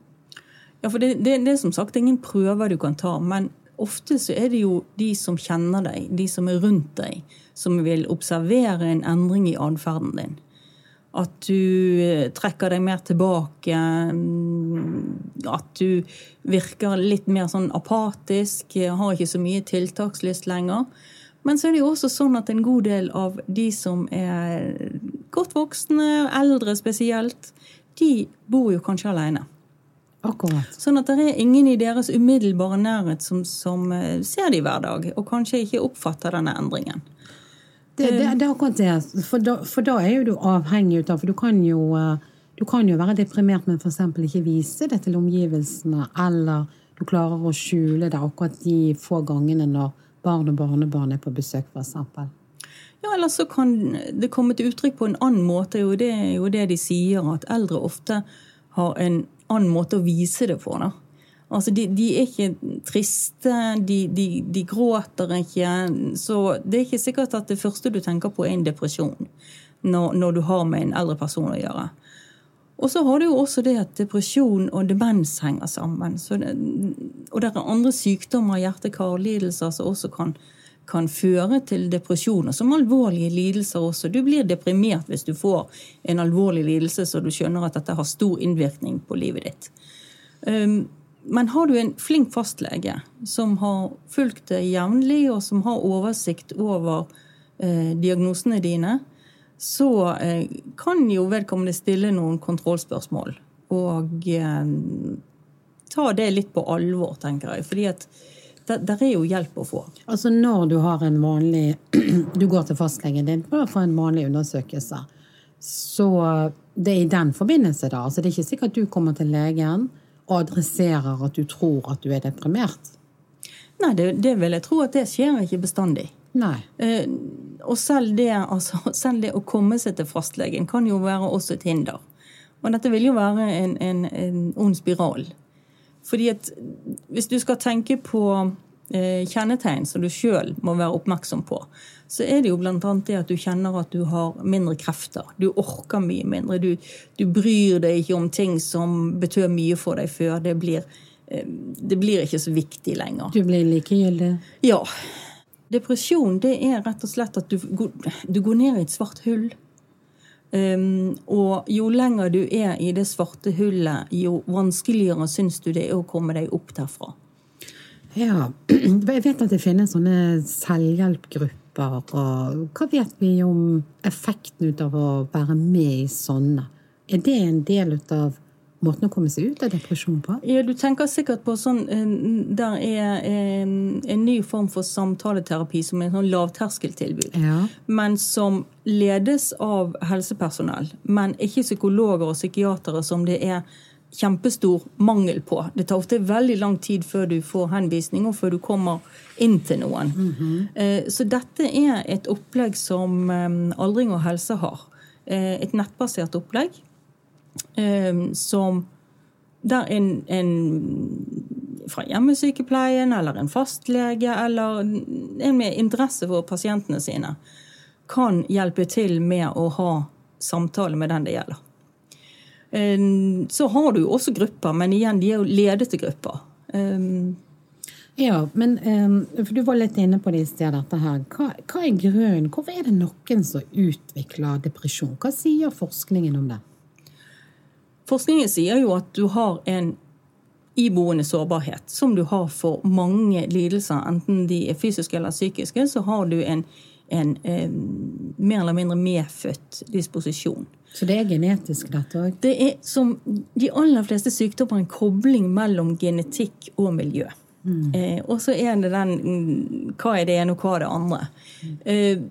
Speaker 2: Ja, for det, det, det er som sagt ingen prøver du kan ta. Men ofte så er det jo de som kjenner deg, de som er rundt deg, som vil observere en endring i atferden din. At du eh, trekker deg mer tilbake. mm, At du virker litt mer sånn apatisk, har ikke så mye tiltakslyst lenger. Men så er det jo også sånn at en god del av de som er godt voksne, eldre spesielt, de bor jo kanskje alene.
Speaker 1: Akkurat.
Speaker 2: Sånn at det er ingen i deres umiddelbare nærhet som, som eh, ser de hver dag, og kanskje ikke oppfatter denne endringen.
Speaker 1: Det, det, det er akkurat det. For da, for da er jo du avhengig av For du kan jo, eh, du kan jo være deprimert, men f.eks. ikke vise det til omgivelsene. Eller du klarer å skjule det akkurat de få gangene når barn og barnebarn er på besøk, f.eks.
Speaker 2: Ja, eller så kan det komme til uttrykk på en annen måte. Jo, det er jo det de sier, at eldre ofte har en annen måte å vise det på. da. Altså, de, de er ikke triste, de, de, de gråter ikke. Så det er ikke sikkert at det første du tenker på, er en depresjon når, når du har med en eldre person å gjøre. Og så har du jo også det at depresjon og demens henger sammen. Det, og det er andre sykdommer, hjerte-karlidelser, som også kan, kan føre til depresjon. Og som alvorlige lidelser også. Du blir deprimert hvis du får en alvorlig lidelse så du skjønner at dette har stor innvirkning på livet ditt. Um, men har du en flink fastlege som har fulgt deg jevnlig, og som har oversikt over eh, diagnosene dine, så eh, kan jo vedkommende stille noen kontrollspørsmål. Og eh, ta det litt på alvor, tenker jeg. Fordi at der, der er jo hjelp å få.
Speaker 1: Altså når du har en vanlig Du går til fastlegen din for å få en vanlig undersøkelse. Så det er i den forbindelse, da. Altså det er ikke sikkert at du kommer til legen og adresserer at du tror at du er deprimert.
Speaker 2: Nei, det, det vil jeg tro at det skjer ikke bestandig.
Speaker 1: Nei.
Speaker 2: Eh, og selv det, altså, selv det å komme seg til fastlegen kan jo være også et hinder. Og dette vil jo være en, en, en ond spiral. Fordi at hvis du skal tenke på eh, kjennetegn som du sjøl må være oppmerksom på, så er det jo bl.a. det at du kjenner at du har mindre krefter. Du orker mye mindre. Du, du bryr deg ikke om ting som betød mye for deg før. Det blir, eh, det blir ikke så viktig lenger.
Speaker 1: Du blir likegyldig?
Speaker 2: Ja. Depresjon det er rett og slett at du, du går ned i et svart hull. Um, og jo lenger du er i det svarte hullet, jo vanskeligere syns du det er å komme deg opp derfra.
Speaker 1: Ja. Jeg vet at det finnes sånne selvhjelpgrupper. Og hva vet vi om effekten ut av å være med i sånne? Er det en del av måten å komme seg ut av depresjon på?
Speaker 2: Ja, Du tenker sikkert på sånn Der er en, en ny form for samtaleterapi som er en sånn lavterskeltilbud.
Speaker 1: Ja.
Speaker 2: Men som ledes av helsepersonell. Men ikke psykologer og psykiatere som det er kjempestor mangel på. Det tar ofte veldig lang tid før du får henvisning, og før du kommer inn til noen. Eh, Så dette er et opplegg som eh, Aldring og helse har. Eh, Et nettbasert opplegg eh, som der en, en fra hjemmesykepleien eller en fastlege eller en med interesse for pasientene sine kan hjelpe til med å ha samtale med den det gjelder. Så har du jo også grupper, men igjen, de er jo ledete grupper.
Speaker 1: Ja, men for du var litt inne på det i sted, dette her. Hva, hva er grunnen? Hvorfor er det noen som utvikler depresjon? Hva sier forskningen om det?
Speaker 2: Forskningen sier jo at du har en iboende sårbarhet, som du har for mange lidelser, enten de er fysiske eller psykiske, så har du en, en eh, mer eller mindre medfødt disposisjon.
Speaker 1: Så det er genetisk, dette òg?
Speaker 2: Det er som de aller fleste sykdommer en kobling mellom genetikk og miljø. Eh, og så er det den mm, hva er det ene og hva er det andre. Eh,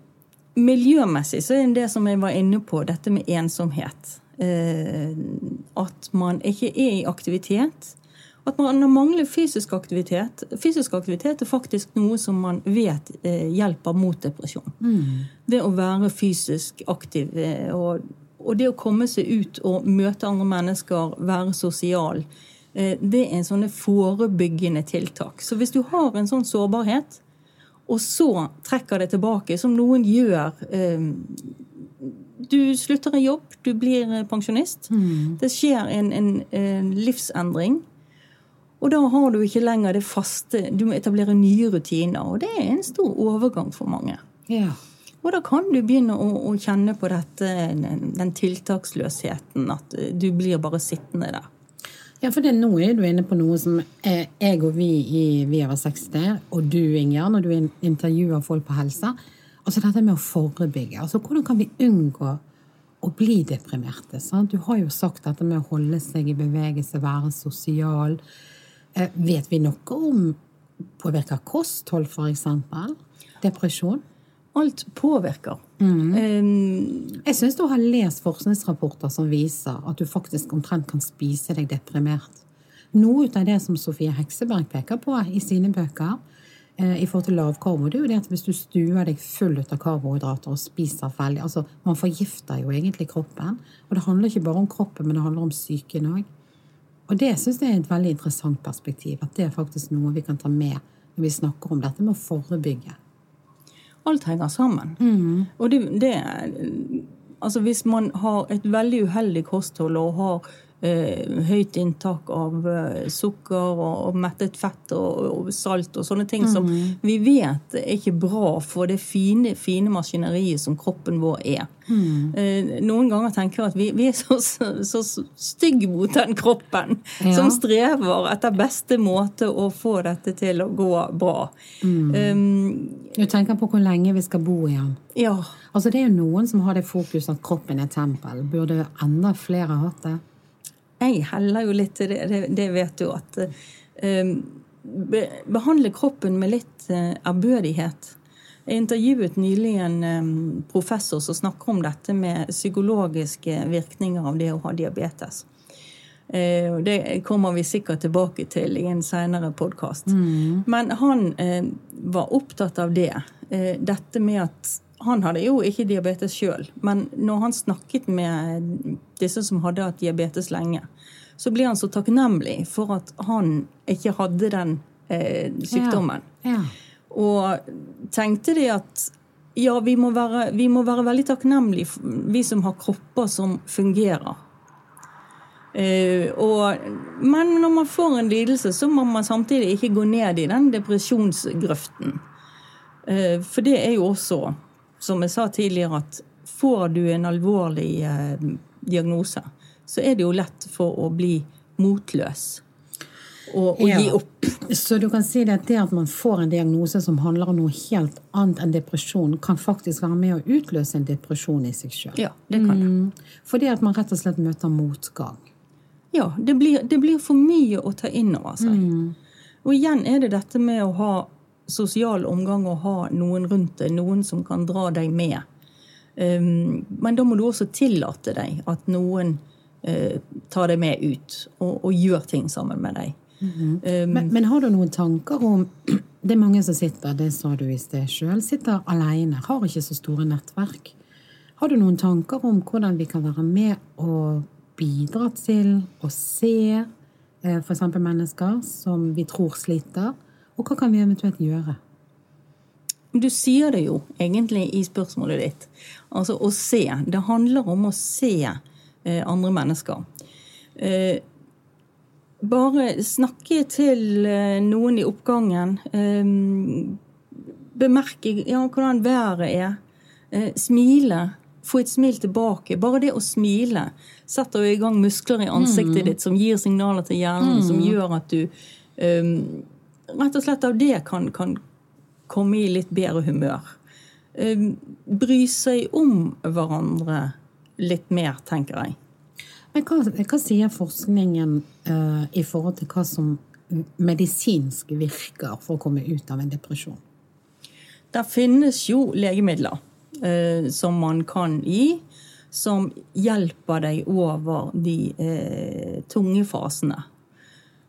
Speaker 2: miljømessig så er det det som jeg var inne på, dette med ensomhet. Eh, at man ikke er i aktivitet. At man mangler fysisk aktivitet. Fysisk aktivitet er faktisk noe som man vet eh, hjelper mot depresjon. Mm. Det å være fysisk aktiv eh, og, og, det å komme seg ut og møte andre mennesker, være sosial, eh, det er en sånne forebyggende tiltak. Så hvis du har en sånn sårbarhet, og så trekker det tilbake, som noen gjør Du slutter i jobb, du blir pensjonist. Mm. Det skjer en, en, en livsendring. Og da har du ikke lenger det faste Du må etablere nye rutiner. Og det er en stor overgang for mange.
Speaker 1: Ja.
Speaker 2: Og da kan du begynne å, å, kjenne på dette, den tiltaksløsheten. At du blir bare sittende der.
Speaker 1: Ja, for det, nå er du inne på noe som er, jeg og vi i Vi over 60, og du Inger, når du intervjuer folk på helse. Altså dette med å forebygge. Altså Hvordan kan vi unngå å bli deprimerte? Sant? Du har jo sagt dette med å holde seg i bevegelse, være sosial. Eh, vet vi noe om påvirker kosthold, f.eks.? Depresjon?
Speaker 2: Alt påvirker.
Speaker 1: Mm. Um, jeg syns du har lest forskningsrapporter som viser at du faktisk omtrent kan spise deg deprimert. Noe av det som Sofie Hekseberg peker på i sine bøker, i forhold til lavkarbo, det er jo det at hvis du stuer deg full av karbohydrater og spiser veldig altså Man forgifter jo egentlig kroppen. Og det handler ikke bare om kroppen, men det handler om psyken òg. Og det syns jeg er et veldig interessant perspektiv. At det er faktisk noe vi kan ta med når vi snakker om dette med å forebygge.
Speaker 2: Alt henger sammen.
Speaker 1: Mm.
Speaker 2: Og det, det, Altså hvis man har et veldig uheldig kosthold og har eh, høyt inntak av eh, sukker og, mettet fett og, salt og sånne ting mm. som vi vet er ikke bra for det fine, fine maskineriet som kroppen vår er.
Speaker 1: Mm.
Speaker 2: Eh, noen ganger tenker jeg at vi, vi er så, så, så stygge mot den kroppen ja. som strever etter beste måte å få dette til å gå bra.
Speaker 1: Mm. Um, du tenker på hvor lenge vi skal bo igjen.
Speaker 2: Ja.
Speaker 1: Altså Det er jo noen som har det fokus at kroppen er tempel. Burde enda flere hatt det?
Speaker 2: Jeg heller jo litt til det. Det, vet du at uh, Behandle kroppen med litt uh, ærbødighet. Jeg intervjuet nylig en um, professor som snakker om dette med psykologiske virkninger av det å ha diabetes. Det kommer vi sikkert tilbake til i en senere podkast.
Speaker 1: Mm.
Speaker 2: Men han var opptatt av det. Dette med at han hadde jo ikke diabetes sjøl, men når han snakket med disse som hadde hatt diabetes lenge, så ble han så takknemlig for at han ikke hadde den eh, sykdommen.
Speaker 1: Ja. Ja.
Speaker 2: Og tenkte de at ja, vi må, være, vi må være veldig takknemlige, vi som har kropper som fungerer. Uh, og, men når man får en lidelse, så må man samtidig ikke gå ned i den depresjonsgrøften. Uh, for det er jo også som jeg sa tidligere, at får du en alvorlig eh, diagnose, så er det jo lett for å bli motløs og, og ja. gi opp.
Speaker 1: Så du kan si det at det at man får en diagnose som handler om noe helt annet enn depresjon, kan faktisk være med å utløse en depresjon i seg sjøl?
Speaker 2: Ja, det kan det. Mm,
Speaker 1: fordi at man rett og slett møter motgang?
Speaker 2: Ja, det blir, det blir for mye å ta inn over seg.
Speaker 1: Mm.
Speaker 2: Og igjen er det dette med å ha sosial omgang å ha noen rundt deg, noen som kan dra deg med. Um, men da må du også tillate deg at noen uh, tar deg med ut og, og, gjør ting sammen med deg.
Speaker 1: Mm -hmm. um, men, men, har du noen tanker om Det er mange som sitter, det sa du i sted sjøl, sitter alene, har ikke så store nettverk. Har du noen tanker om hvordan vi kan være med og bidra til å se uh, f.eks. mennesker som vi tror sliter? Og hva kan vi eventuelt gjøre?
Speaker 2: Du sier det jo egentlig i spørsmålet ditt. Altså å se. Det handler om å se eh, andre mennesker. Eh, bare snakke til eh, noen i oppgangen. Eh, bemerke ja, hvordan været er. Eh, smile. Få et smil tilbake. Bare det å smile setter jo i gang muskler i ansiktet mm. ditt som gir signaler til hjernen, mm. som gjør at du um, rett og slett av det kan, kan komme i litt bedre humør. Ehm, bry seg om hverandre litt mer, tenker jeg.
Speaker 1: Men hva, hva sier forskningen uh, i forhold til hva som medisinsk virker for å komme ut av en depresjon?
Speaker 2: Det finnes jo legemidler uh, som man kan gi, som hjelper deg over de uh, tunge fasene.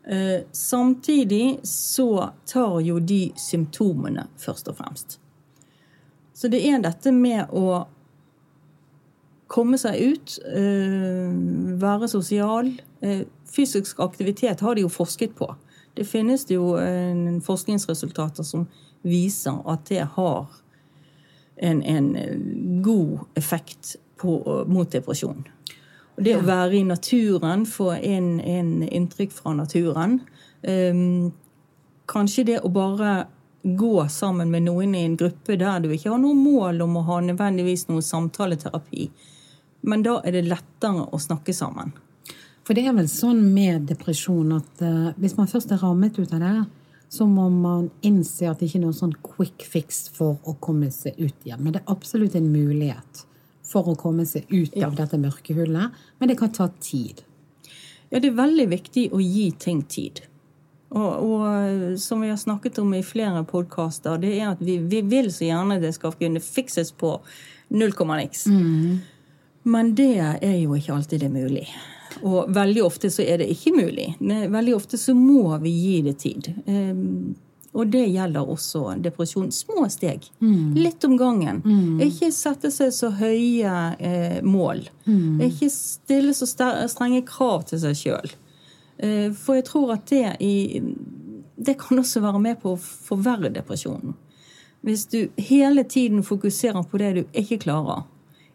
Speaker 2: Eh, samtidig så tar jo de symptomene først og fremst. Så det er dette med å komme seg ut, eh, være sosial. Eh, fysisk aktivitet har de jo forsket på. Det finnes jo forskningsresultater som viser at det har en, en god effekt på, mot depresjon. Og det å være i naturen, få en, en inntrykk fra naturen um, Kanskje det å bare gå sammen med noen i en gruppe der du ikke har noe mål om å ha nødvendigvis noe samtaleterapi. Men da er det lettere å snakke sammen.
Speaker 1: For det er vel sånn med depresjon at uh, hvis man først er rammet ut av det, så må man innse at det ikke er noen sånn quick fix for å komme seg ut igjen. Men det er absolutt en mulighet for å komme seg ut av dette mørkehullet, men det kan ta tid.
Speaker 2: Ja, det er veldig viktig å gi ting tid. Og, og eh, som vi har snakket om i flere podkaster, det er at vi, vi, vil så gjerne det skal kunne fikses på null komma niks. Mm. Men det er jo ikke alltid det mulig. Og veldig ofte så er det ikke mulig. Veldig ofte så må vi gi det tid. Og det gjelder også depresjon. Små steg. Mm. Litt om gangen. Mm. Ikke sette seg så høye eh, mål. Mm. Ikke stille så strenge krav til seg sjøl. Eh, for jeg tror at det, i, det kan også være med på å forverre depresjonen. Hvis du hele tiden fokuserer på det du ikke klarer,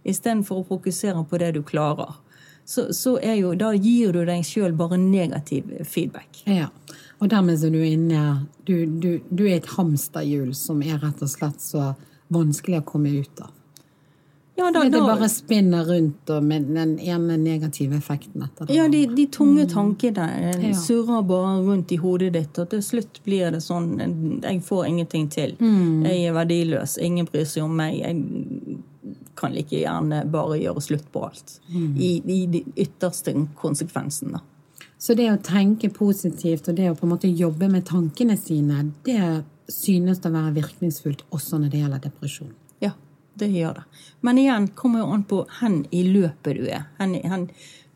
Speaker 2: istedenfor å fokusere på det du klarer, så, så jo, da gir du deg sjøl bare negativ feedback.
Speaker 1: Ja. Og dermed er du inne du, du, du er et hamsterhjul som er rett og slett så vanskelig å komme ut av. Ja, da, det bare spinner rundt med den ene negative effekten etter
Speaker 2: det. Ja, de, de tunge mm. tankene ja. surrer bare rundt i hodet ditt, og til slutt blir det sånn Jeg får ingenting til. Mm. Jeg er verdiløs. Ingen bryr seg om meg. Jeg kan like gjerne bare gjøre slutt på alt. Mm. I, I de ytterste konsekvensene.
Speaker 1: Så det å tenke positivt og det å på en måte jobbe med tankene sine, det synes å være virkningsfullt også når det gjelder depresjon.
Speaker 2: Ja, det gjør det. Men igjen kommer jo an på hen i løpet du er. Hen, hen,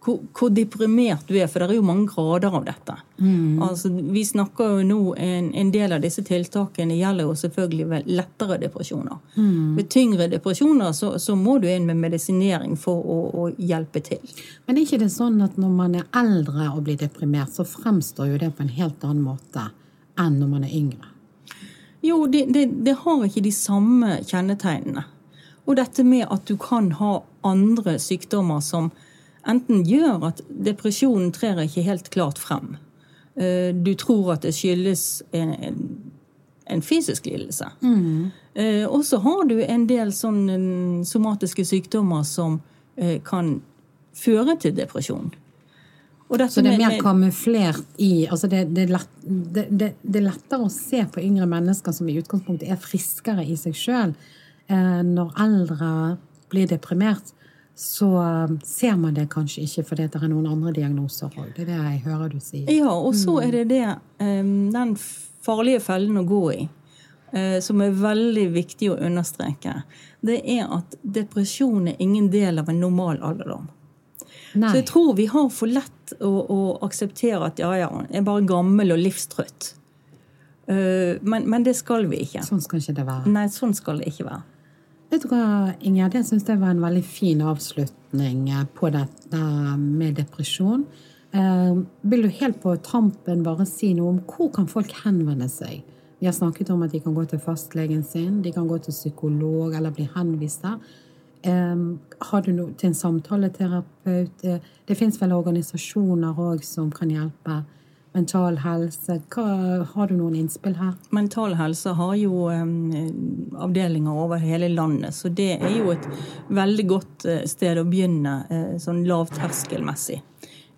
Speaker 2: hvor, hvor, deprimert du er, for det er jo mange grader av dette. Mm. Altså, vi snakker jo nå, en, en, del av disse tiltakene gjelder jo selvfølgelig lettere depresjoner. Mm. Ved tyngre depresjoner så, så, må du inn med medisinering for å, å, hjelpe til.
Speaker 1: Men er ikke det sånn at når man er eldre og blir deprimert, så fremstår jo det på en helt annen måte enn når man er yngre?
Speaker 2: Jo, det, det, det har ikke de samme kjennetegnene. Og dette med at du kan ha andre sykdommer som enten gjør at depresjonen trer ikke helt klart frem. Eh, du tror at det skyldes en, en fysisk lidelse. Mm. Eh, og så har du en del sånne somatiske sykdommer som eh, kan føre til depresjon.
Speaker 1: Så det er mer kamuflert i altså det, det, er lett, det, det, er lettere å se på yngre mennesker som i utgangspunktet er friskere i seg sjøl, når eldre blir deprimert så um, ser man det kanskje ikke fordi det er noen andre diagnoser òg. Det er det jeg hører du sier.
Speaker 2: Ja, og så er det det, um, den farlige fellen å gå i, uh, som er veldig viktig å understreke, det er at depresjon er ingen del av en normal alderdom. Nei. Så jeg tror vi har for lett å, å akseptere at ja, ja, jeg er bare gammel og livstrøtt. Uh, men, men det skal vi ikke.
Speaker 1: Sånn skal ikke det være.
Speaker 2: Nei, sånn skal det ikke være.
Speaker 1: Vet du hva, Ingjerd, det syns det var en veldig fin avslutning eh, på dette med depresjon. Eh, vil du helt på tampen bare si noe om hvor kan folk henvende seg? Vi har snakket om at de kan gå til fastlegen sin, de kan gå til psykolog eller bli henvist der. Eh, har du noe til en samtaleterapeut? Det fins vel organisasjoner òg som kan hjelpe mental helse. Hva, har du noen innspill her?
Speaker 2: Mental helse har jo um, avdelinger over hele landet, så det er jo et veldig godt uh, sted å begynne uh, sånn lavterskelmessig.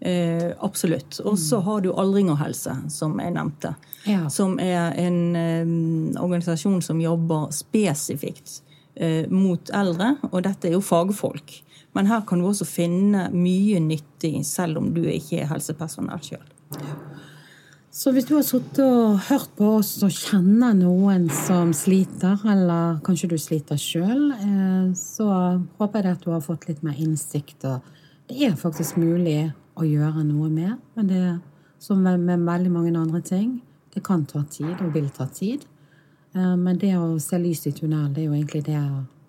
Speaker 2: Uh, absolutt. Og så har du Aldringerhelse, som jeg nevnte. Ja. Som er en um, organisasjon som jobber spesifikt mot eldre, og dette er jo fagfolk. Men her kan du også finne mye nyttig, selv om du ikke er helsepersonell sjøl.
Speaker 1: Så hvis du har sittet og hørt på oss og kjenner noen som sliter, eller kanskje du sliter sjøl, eh, så håper jeg at du har fått litt mer innsikt. Og det er faktisk mulig å gjøre noe med, men det som med, veldig mange andre ting. Det kan ta tid, og vil ta tid. Eh, men det å se lys i tunnelen, det er jo egentlig det,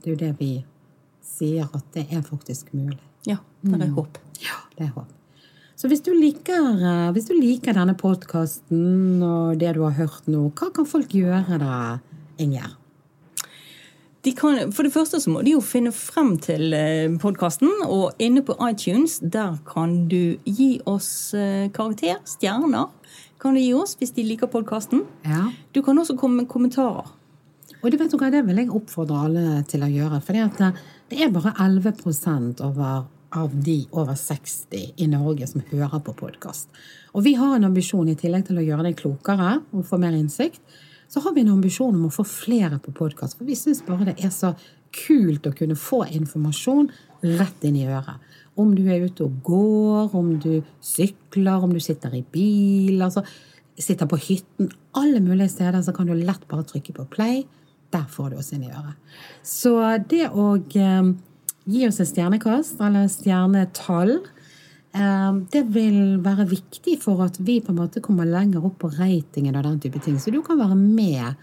Speaker 1: det, jo det vi sier, at det er faktisk mulig.
Speaker 2: Ja, det er håp.
Speaker 1: Ja, det er håp. Så hvis du liker, eh, hvis du liker denne podkasten og det du har hørt nå, hva kan folk gjøre da, Ingjerd?
Speaker 2: De kan, for det første så må de jo finne frem til podkasten, og inne på iTunes der kan du gi oss karakter, stjerner, kan du gi oss hvis de liker podkasten.
Speaker 1: Ja.
Speaker 2: Du kan også komme med kommentarer.
Speaker 1: Og det, vet du hva, det vil jeg oppfordre alle til å gjøre. For det er bare 11% over, av de over 60 i Norge som hører på podkast. Og vi har en ambisjon, i tillegg til å gjøre det klokere og få mer innsikt, så har vi en ambisjon om å få flere på podkast. For vi syns bare det er så kult å kunne få informasjon rett inn i øret. Om du er ute og går, om du sykler, om du sitter i bil, altså sitter på hytten. Alle mulige steder så kan du lett bare trykke på play. Der får du oss inn i øret. Så det å eh, gi oss et stjernekast, eller stjernetall, eh, det vil være viktig for at vi på en måte kommer lenger opp på ratingen og den type ting. Så du kan være med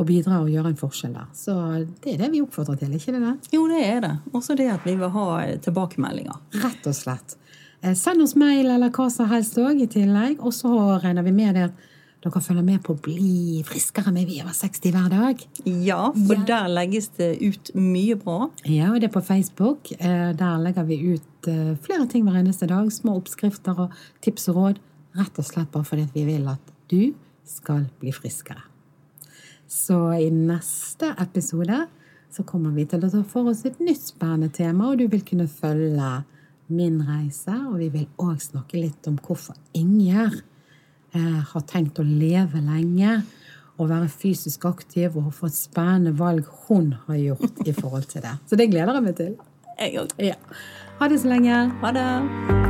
Speaker 1: og bidra og gjøre en forskjell der. Så det er det vi oppfordrer til, ikke det?
Speaker 2: Jo, det er det. Også det at vi vil ha tilbakemeldinger.
Speaker 1: Rett og slett. Eh, send oss mail eller hva som helst òg i tillegg. Og så regner vi med det at dere følger med på å bli friskere med Vi over 60 hver dag.
Speaker 2: Ja, for ja. der legges det ut mye bra.
Speaker 1: Ja, og det er på Facebook. Eh, der legger vi ut eh, flere ting hver eneste dag. Små oppskrifter og tips og råd. Rett og slett bare fordi vi vil at du skal bli friskere. Så i neste episode så kommer vi til å ta for oss et nytt spennende tema, og du vil kunne følge min reise. Og vi vil òg snakke litt om hvorfor Ingjerd har tenkt å leve lenge og være fysisk aktiv og få et spennende valg hun har gjort i forhold til det. Så det gleder jeg meg til.
Speaker 2: Jeg òg.
Speaker 1: Ja. Ha det så lenge.
Speaker 2: Ha det.